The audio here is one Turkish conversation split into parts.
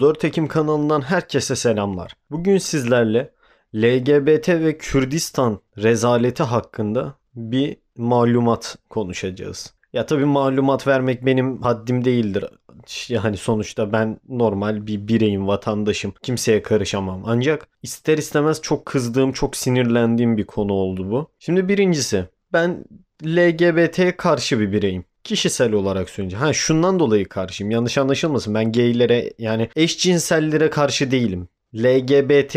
34 Ekim kanalından herkese selamlar. Bugün sizlerle LGBT ve Kürdistan rezaleti hakkında bir malumat konuşacağız. Ya tabii malumat vermek benim haddim değildir. Yani sonuçta ben normal bir bireyim, vatandaşım. Kimseye karışamam. Ancak ister istemez çok kızdığım, çok sinirlendiğim bir konu oldu bu. Şimdi birincisi ben LGBT'ye karşı bir bireyim kişisel olarak söyleyeceğim. Ha şundan dolayı karşıyım. Yanlış anlaşılmasın. Ben gaylere yani eşcinsellere karşı değilim. LGBT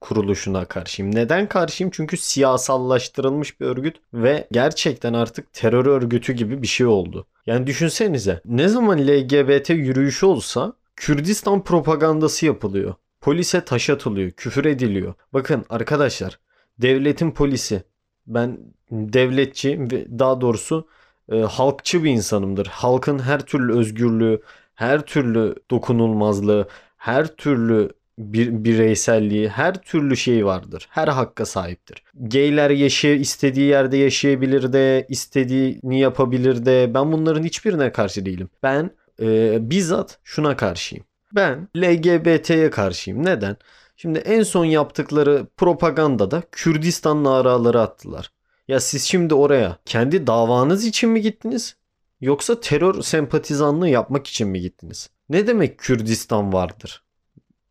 kuruluşuna karşıyım. Neden karşıyım? Çünkü siyasallaştırılmış bir örgüt ve gerçekten artık terör örgütü gibi bir şey oldu. Yani düşünsenize ne zaman LGBT yürüyüşü olsa Kürdistan propagandası yapılıyor. Polise taş atılıyor, küfür ediliyor. Bakın arkadaşlar devletin polisi ben devletçi ve daha doğrusu e, halkçı bir insanımdır. Halkın her türlü özgürlüğü, her türlü dokunulmazlığı, her türlü bir bireyselliği, her türlü şey vardır. Her hakka sahiptir. Gayler yaşay istediği yerde yaşayabilir de, istediğini yapabilir de. Ben bunların hiçbirine karşı değilim. Ben e, bizzat şuna karşıyım. Ben LGBT'ye karşıyım. Neden? Şimdi en son yaptıkları propagandada Kürdistan naraları attılar. Ya siz şimdi oraya kendi davanız için mi gittiniz? Yoksa terör sempatizanlığı yapmak için mi gittiniz? Ne demek Kürdistan vardır?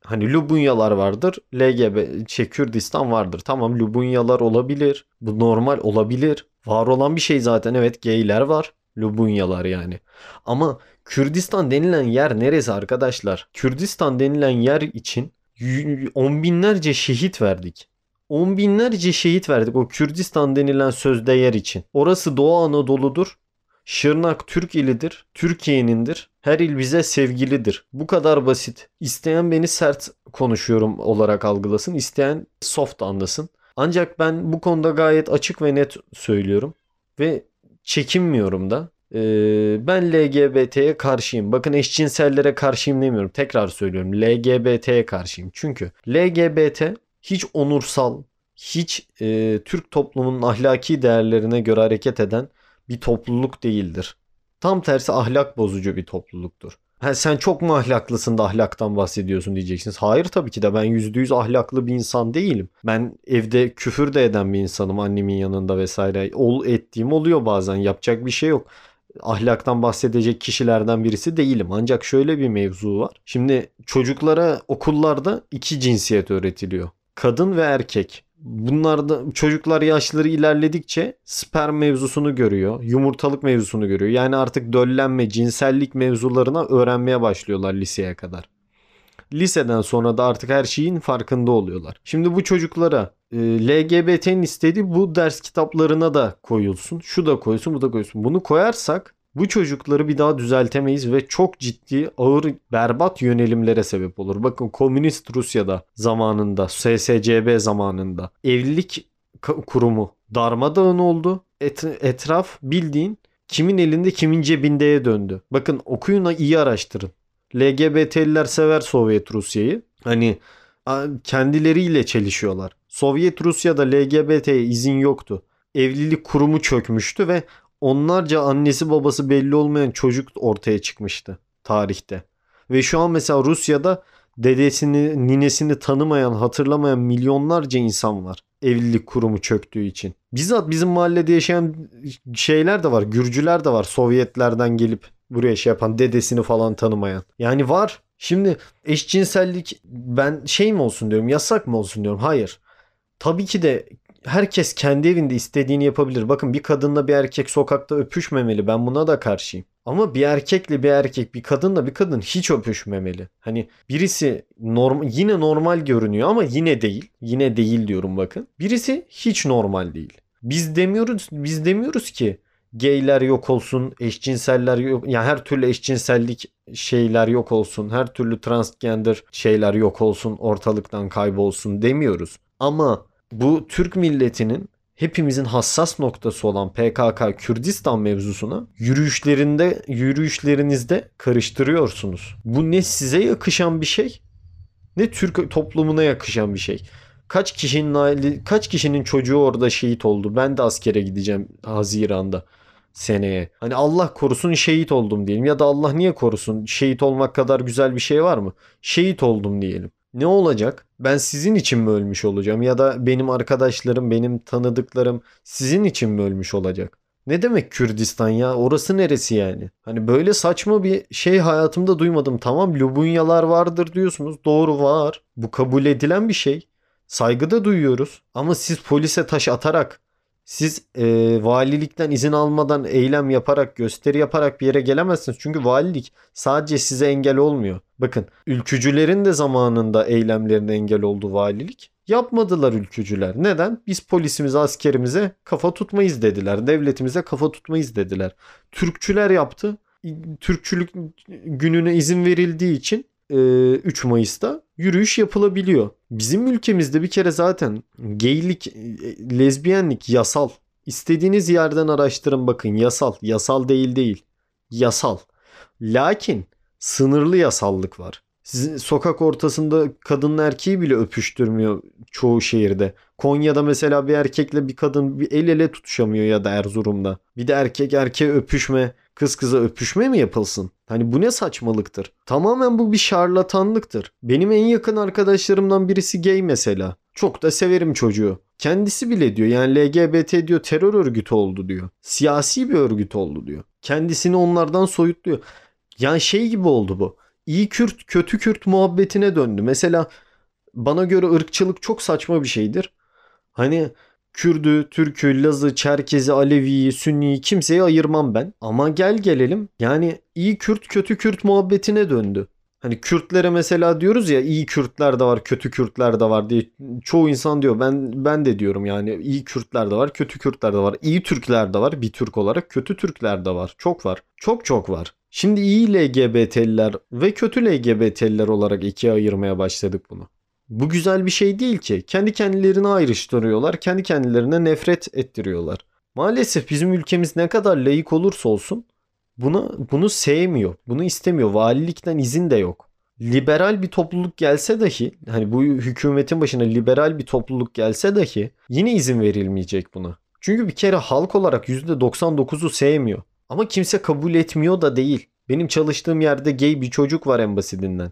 Hani Lubunyalar vardır, LGB şey Kürdistan vardır. Tamam Lubunyalar olabilir. Bu normal olabilir. Var olan bir şey zaten evet geyler var. Lubunyalar yani. Ama Kürdistan denilen yer neresi arkadaşlar? Kürdistan denilen yer için on binlerce şehit verdik. On binlerce şehit verdik o Kürdistan denilen sözde yer için. Orası Doğu Anadolu'dur. Şırnak Türk ilidir. Türkiye'nindir. Her il bize sevgilidir. Bu kadar basit. İsteyen beni sert konuşuyorum olarak algılasın. İsteyen soft anlasın. Ancak ben bu konuda gayet açık ve net söylüyorum. Ve çekinmiyorum da. Ee, ben LGBT'ye karşıyım. Bakın eşcinsellere karşıyım demiyorum. Tekrar söylüyorum. LGBT'ye karşıyım. Çünkü LGBT hiç onursal, hiç e, Türk toplumunun ahlaki değerlerine göre hareket eden bir topluluk değildir. Tam tersi ahlak bozucu bir topluluktur. Ha, sen çok mu ahlaklısın da ahlaktan bahsediyorsun diyeceksiniz. Hayır tabii ki de ben yüzde yüz ahlaklı bir insan değilim. Ben evde küfür de eden bir insanım annemin yanında vesaire. Ol ettiğim oluyor bazen yapacak bir şey yok ahlaktan bahsedecek kişilerden birisi değilim. Ancak şöyle bir mevzu var. Şimdi çocuklara okullarda iki cinsiyet öğretiliyor kadın ve erkek. Bunlarda çocuklar yaşları ilerledikçe sperm mevzusunu görüyor, yumurtalık mevzusunu görüyor. Yani artık döllenme, cinsellik mevzularına öğrenmeye başlıyorlar liseye kadar. Liseden sonra da artık her şeyin farkında oluyorlar. Şimdi bu çocuklara e, LGBT'nin istediği bu ders kitaplarına da koyulsun. Şu da koyulsun, bu da koyulsun. Bunu koyarsak bu çocukları bir daha düzeltemeyiz ve çok ciddi ağır berbat yönelimlere sebep olur. Bakın komünist Rusya'da zamanında SSCB zamanında evlilik kurumu darmadağın oldu. Et, etraf bildiğin kimin elinde kimin cebindeye döndü. Bakın okuyun iyi araştırın. LGBT'liler sever Sovyet Rusya'yı. Hani kendileriyle çelişiyorlar. Sovyet Rusya'da LGBT'ye izin yoktu. Evlilik kurumu çökmüştü ve onlarca annesi babası belli olmayan çocuk ortaya çıkmıştı tarihte. Ve şu an mesela Rusya'da dedesini, ninesini tanımayan, hatırlamayan milyonlarca insan var. Evlilik kurumu çöktüğü için. Bizzat bizim mahallede yaşayan şeyler de var. Gürcüler de var. Sovyetlerden gelip buraya şey yapan dedesini falan tanımayan. Yani var. Şimdi eşcinsellik ben şey mi olsun diyorum yasak mı olsun diyorum. Hayır. Tabii ki de herkes kendi evinde istediğini yapabilir. Bakın bir kadınla bir erkek sokakta öpüşmemeli. Ben buna da karşıyım. Ama bir erkekle bir erkek, bir kadınla bir kadın hiç öpüşmemeli. Hani birisi norm yine normal görünüyor ama yine değil. Yine değil diyorum bakın. Birisi hiç normal değil. Biz demiyoruz biz demiyoruz ki gayler yok olsun, eşcinseller yok yani her türlü eşcinsellik şeyler yok olsun, her türlü transgender şeyler yok olsun, ortalıktan kaybolsun demiyoruz. Ama bu Türk milletinin hepimizin hassas noktası olan PKK Kürdistan mevzusuna yürüyüşlerinde yürüyüşlerinizde karıştırıyorsunuz. Bu ne size yakışan bir şey ne Türk toplumuna yakışan bir şey. Kaç kişinin kaç kişinin çocuğu orada şehit oldu. Ben de askere gideceğim Haziran'da. seneye. Hani Allah korusun şehit oldum diyelim ya da Allah niye korusun şehit olmak kadar güzel bir şey var mı? Şehit oldum diyelim. Ne olacak? Ben sizin için mi ölmüş olacağım ya da benim arkadaşlarım, benim tanıdıklarım sizin için mi ölmüş olacak? Ne demek Kürdistan ya? Orası neresi yani? Hani böyle saçma bir şey hayatımda duymadım. Tamam Lubunyalar vardır diyorsunuz. Doğru var. Bu kabul edilen bir şey. Saygı da duyuyoruz. Ama siz polise taş atarak, siz e, valilikten izin almadan eylem yaparak, gösteri yaparak bir yere gelemezsiniz. Çünkü valilik sadece size engel olmuyor. Bakın ülkücülerin de zamanında eylemlerine engel oldu valilik. Yapmadılar ülkücüler. Neden? Biz polisimize, askerimize kafa tutmayız dediler. Devletimize kafa tutmayız dediler. Türkçüler yaptı. Türkçülük gününe izin verildiği için 3 Mayıs'ta yürüyüş yapılabiliyor. Bizim ülkemizde bir kere zaten geylik, lezbiyenlik yasal. İstediğiniz yerden araştırın bakın yasal. Yasal değil değil. Yasal. Lakin sınırlı yasallık var. Sizin sokak ortasında kadın erkeği bile öpüştürmüyor çoğu şehirde. Konya'da mesela bir erkekle bir kadın bir el ele tutuşamıyor ya da Erzurum'da. Bir de erkek erkeğe öpüşme, kız kıza öpüşme mi yapılsın? Hani bu ne saçmalıktır? Tamamen bu bir şarlatanlıktır. Benim en yakın arkadaşlarımdan birisi gay mesela. Çok da severim çocuğu. Kendisi bile diyor yani LGBT diyor terör örgütü oldu diyor. Siyasi bir örgüt oldu diyor. Kendisini onlardan soyutluyor. Yani şey gibi oldu bu iyi Kürt kötü Kürt muhabbetine döndü. Mesela bana göre ırkçılık çok saçma bir şeydir. Hani Kürdü, Türkü, Lazı, Çerkezi, Alevi'yi, Sünni'yi kimseyi ayırmam ben. Ama gel gelelim yani iyi Kürt kötü Kürt muhabbetine döndü. Hani Kürtlere mesela diyoruz ya iyi Kürtler de var, kötü Kürtler de var diye çoğu insan diyor. Ben ben de diyorum yani iyi Kürtler de var, kötü Kürtler de var. İyi Türkler de var bir Türk olarak, kötü Türkler de var. Çok var. Çok çok var. Şimdi iyi LGBT'liler ve kötü LGBT'liler olarak ikiye ayırmaya başladık bunu. Bu güzel bir şey değil ki. Kendi kendilerini ayrıştırıyorlar, kendi kendilerine nefret ettiriyorlar. Maalesef bizim ülkemiz ne kadar layık olursa olsun bunu bunu sevmiyor. Bunu istemiyor. Valilikten izin de yok. Liberal bir topluluk gelse dahi hani bu hükümetin başına liberal bir topluluk gelse dahi yine izin verilmeyecek buna. Çünkü bir kere halk olarak %99'u sevmiyor. Ama kimse kabul etmiyor da değil. Benim çalıştığım yerde gay bir çocuk var en basitinden.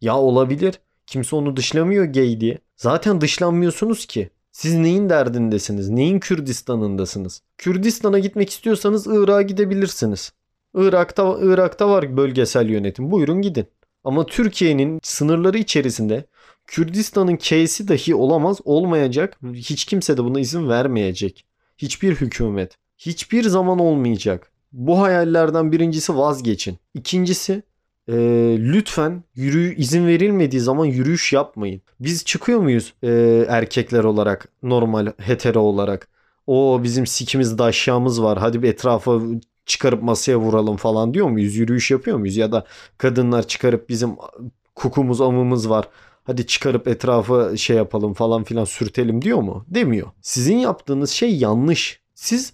Ya olabilir. Kimse onu dışlamıyor gay diye. Zaten dışlanmıyorsunuz ki. Siz neyin derdindesiniz? Neyin Kürdistan'ındasınız? Kürdistan'a gitmek istiyorsanız Irak'a gidebilirsiniz. Irak'ta Irak'ta var bölgesel yönetim. Buyurun gidin. Ama Türkiye'nin sınırları içerisinde Kürdistan'ın K'si dahi olamaz, olmayacak. Hiç kimse de buna izin vermeyecek. Hiçbir hükümet. Hiçbir zaman olmayacak. Bu hayallerden birincisi vazgeçin. İkincisi e, lütfen yürü izin verilmediği zaman yürüyüş yapmayın. Biz çıkıyor muyuz e, erkekler olarak normal hetero olarak? O bizim sikimiz daşyamız var. Hadi bir etrafa çıkarıp masaya vuralım falan diyor muyuz? Yürüyüş yapıyor muyuz? Ya da kadınlar çıkarıp bizim kukumuz amımız var. Hadi çıkarıp etrafa şey yapalım falan filan sürtelim diyor mu? Demiyor. Sizin yaptığınız şey yanlış. Siz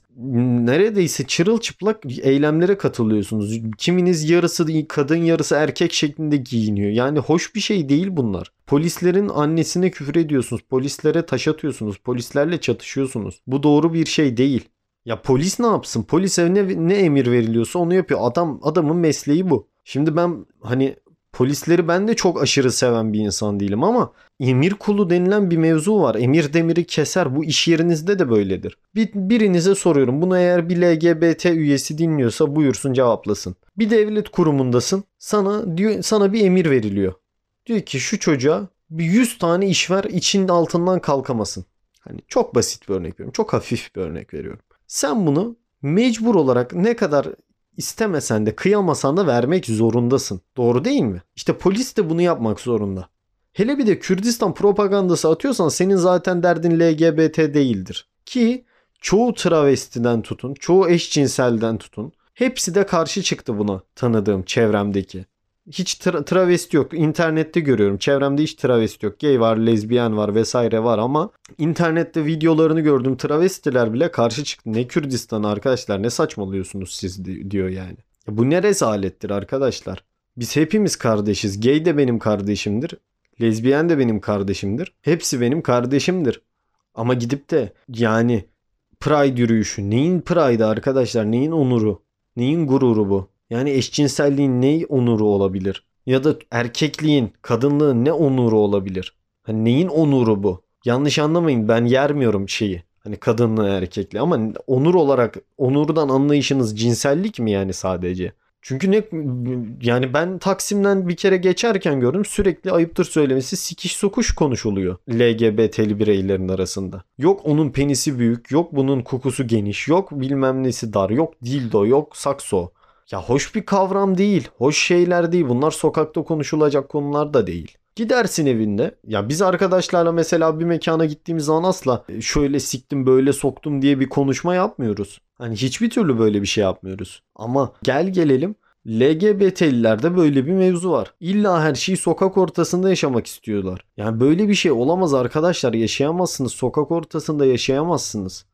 neredeyse çırılçıplak eylemlere katılıyorsunuz. Kiminiz yarısı kadın yarısı erkek şeklinde giyiniyor. Yani hoş bir şey değil bunlar. Polislerin annesine küfür ediyorsunuz. Polislere taş atıyorsunuz. Polislerle çatışıyorsunuz. Bu doğru bir şey değil. Ya polis ne yapsın? Polise ne, ne emir veriliyorsa onu yapıyor. Adam adamın mesleği bu. Şimdi ben hani Polisleri ben de çok aşırı seven bir insan değilim ama emir kulu denilen bir mevzu var. Emir demiri keser. Bu iş yerinizde de böyledir. Bir, birinize soruyorum. Bunu eğer bir LGBT üyesi dinliyorsa buyursun cevaplasın. Bir devlet kurumundasın. Sana diyor sana bir emir veriliyor. Diyor ki şu çocuğa bir 100 tane iş ver için altından kalkamasın. Hani çok basit bir örnek veriyorum. Çok hafif bir örnek veriyorum. Sen bunu mecbur olarak ne kadar istemesen de kıyamasan da vermek zorundasın. Doğru değil mi? İşte polis de bunu yapmak zorunda. Hele bir de Kürdistan propagandası atıyorsan senin zaten derdin LGBT değildir. Ki çoğu travestiden tutun, çoğu eşcinselden tutun. Hepsi de karşı çıktı buna tanıdığım çevremdeki. Hiç tra- travesti yok. İnternette görüyorum. Çevremde hiç travesti yok. Gay var, lezbiyen var vesaire var ama internette videolarını gördüm. Travestiler bile karşı çıktı. Ne Kürdistan arkadaşlar ne saçmalıyorsunuz siz diyor yani. Bu ne rezalettir arkadaşlar. Biz hepimiz kardeşiz. Gay de benim kardeşimdir. Lezbiyen de benim kardeşimdir. Hepsi benim kardeşimdir. Ama gidip de yani Pride yürüyüşü. Neyin Pride arkadaşlar? Neyin onuru? Neyin gururu bu? Yani eşcinselliğin ne onuru olabilir? Ya da erkekliğin, kadınlığın ne onuru olabilir? Hani neyin onuru bu? Yanlış anlamayın ben yermiyorum şeyi. Hani kadınlığı erkekliği ama onur olarak onurdan anlayışınız cinsellik mi yani sadece? Çünkü ne yani ben Taksim'den bir kere geçerken gördüm sürekli ayıptır söylemesi sikiş sokuş konuşuluyor LGBT'li bireylerin arasında. Yok onun penisi büyük, yok bunun kokusu geniş, yok bilmem nesi dar, yok dildo, yok sakso. Ya hoş bir kavram değil, hoş şeyler değil. Bunlar sokakta konuşulacak konular da değil. Gidersin evinde. Ya biz arkadaşlarla mesela bir mekana gittiğimiz zaman asla şöyle siktim böyle soktum diye bir konuşma yapmıyoruz. Hani hiçbir türlü böyle bir şey yapmıyoruz. Ama gel gelelim LGBT'lilerde böyle bir mevzu var. İlla her şeyi sokak ortasında yaşamak istiyorlar. Yani böyle bir şey olamaz arkadaşlar. Yaşayamazsınız. Sokak ortasında yaşayamazsınız.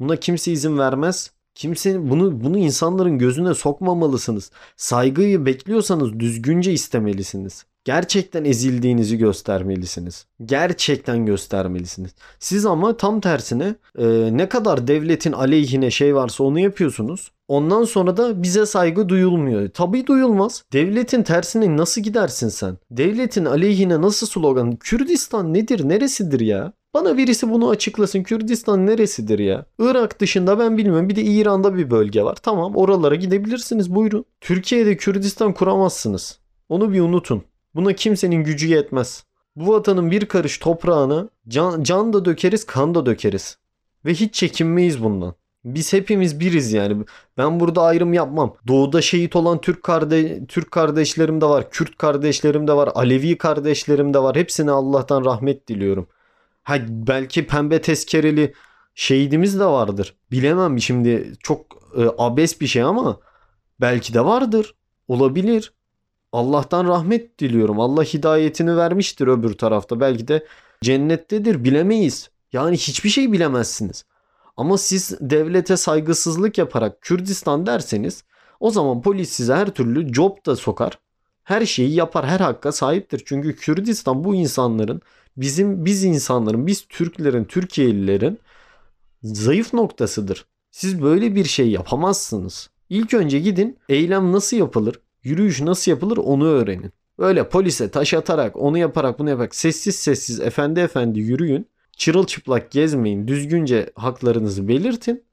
Buna kimse izin vermez. Kimsenin bunu bunu insanların gözüne sokmamalısınız. Saygıyı bekliyorsanız düzgünce istemelisiniz. Gerçekten ezildiğinizi göstermelisiniz. Gerçekten göstermelisiniz. Siz ama tam tersine e, ne kadar devletin aleyhine şey varsa onu yapıyorsunuz. Ondan sonra da bize saygı duyulmuyor. Tabii duyulmaz. Devletin tersine nasıl gidersin sen? Devletin aleyhine nasıl slogan? Kürdistan nedir? Neresidir ya? Bana birisi bunu açıklasın. Kürdistan neresidir ya? Irak dışında ben bilmiyorum. Bir de İran'da bir bölge var. Tamam oralara gidebilirsiniz buyurun. Türkiye'de Kürdistan kuramazsınız. Onu bir unutun. Buna kimsenin gücü yetmez. Bu vatanın bir karış toprağını can, can da dökeriz, kan da dökeriz. Ve hiç çekinmeyiz bundan. Biz hepimiz biriz yani. Ben burada ayrım yapmam. Doğuda şehit olan Türk kardeş Türk kardeşlerim de var, Kürt kardeşlerim de var, Alevi kardeşlerim de var. Hepsine Allah'tan rahmet diliyorum. Ha belki pembe tezkereli şehidimiz de vardır. Bilemem şimdi çok e, abes bir şey ama belki de vardır. Olabilir. Allah'tan rahmet diliyorum. Allah hidayetini vermiştir öbür tarafta. Belki de cennettedir bilemeyiz. Yani hiçbir şey bilemezsiniz. Ama siz devlete saygısızlık yaparak Kürdistan derseniz o zaman polis size her türlü job da sokar. Her şeyi yapar, her hakka sahiptir. Çünkü Kürdistan bu insanların, bizim biz insanların, biz Türklerin, Türkiye'lilerin zayıf noktasıdır. Siz böyle bir şey yapamazsınız. İlk önce gidin eylem nasıl yapılır? Yürüyüş nasıl yapılır onu öğrenin. Öyle polise taş atarak onu yaparak bunu yaparak sessiz sessiz efendi efendi yürüyün. Çırılçıplak gezmeyin. Düzgünce haklarınızı belirtin.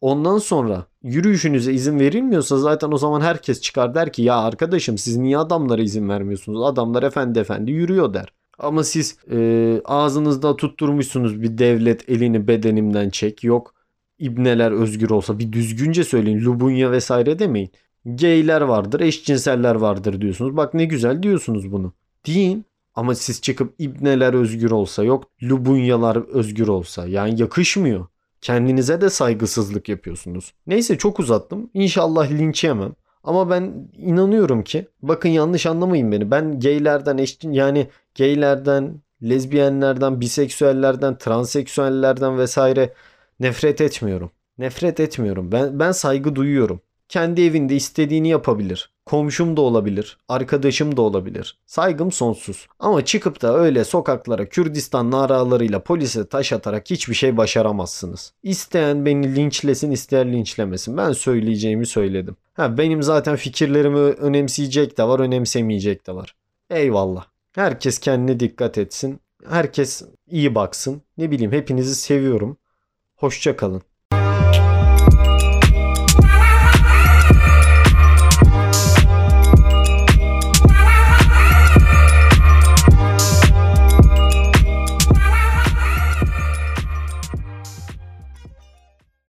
Ondan sonra yürüyüşünüze izin verilmiyorsa zaten o zaman herkes çıkar der ki ya arkadaşım siz niye adamlara izin vermiyorsunuz? Adamlar efendi efendi yürüyor der. Ama siz e, ağzınızda tutturmuşsunuz bir devlet elini bedenimden çek. Yok ibneler özgür olsa bir düzgünce söyleyin. Lubunya vesaire demeyin gayler vardır, eşcinseller vardır diyorsunuz. Bak ne güzel diyorsunuz bunu. Deyin ama siz çıkıp ibneler özgür olsa yok lubunyalar özgür olsa yani yakışmıyor. Kendinize de saygısızlık yapıyorsunuz. Neyse çok uzattım. İnşallah linç yemem. Ama ben inanıyorum ki bakın yanlış anlamayın beni. Ben gaylerden eşcin yani gaylerden, lezbiyenlerden, biseksüellerden, transseksüellerden vesaire nefret etmiyorum. Nefret etmiyorum. Ben ben saygı duyuyorum. Kendi evinde istediğini yapabilir. Komşum da olabilir, arkadaşım da olabilir. Saygım sonsuz. Ama çıkıp da öyle sokaklara Kürdistan naralarıyla polise taş atarak hiçbir şey başaramazsınız. İsteyen beni linçlesin, isteyen linçlemesin. Ben söyleyeceğimi söyledim. Ha benim zaten fikirlerimi önemseyecek de var, önemsemeyecek de var. Eyvallah. Herkes kendine dikkat etsin. Herkes iyi baksın. Ne bileyim hepinizi seviyorum. Hoşça kalın.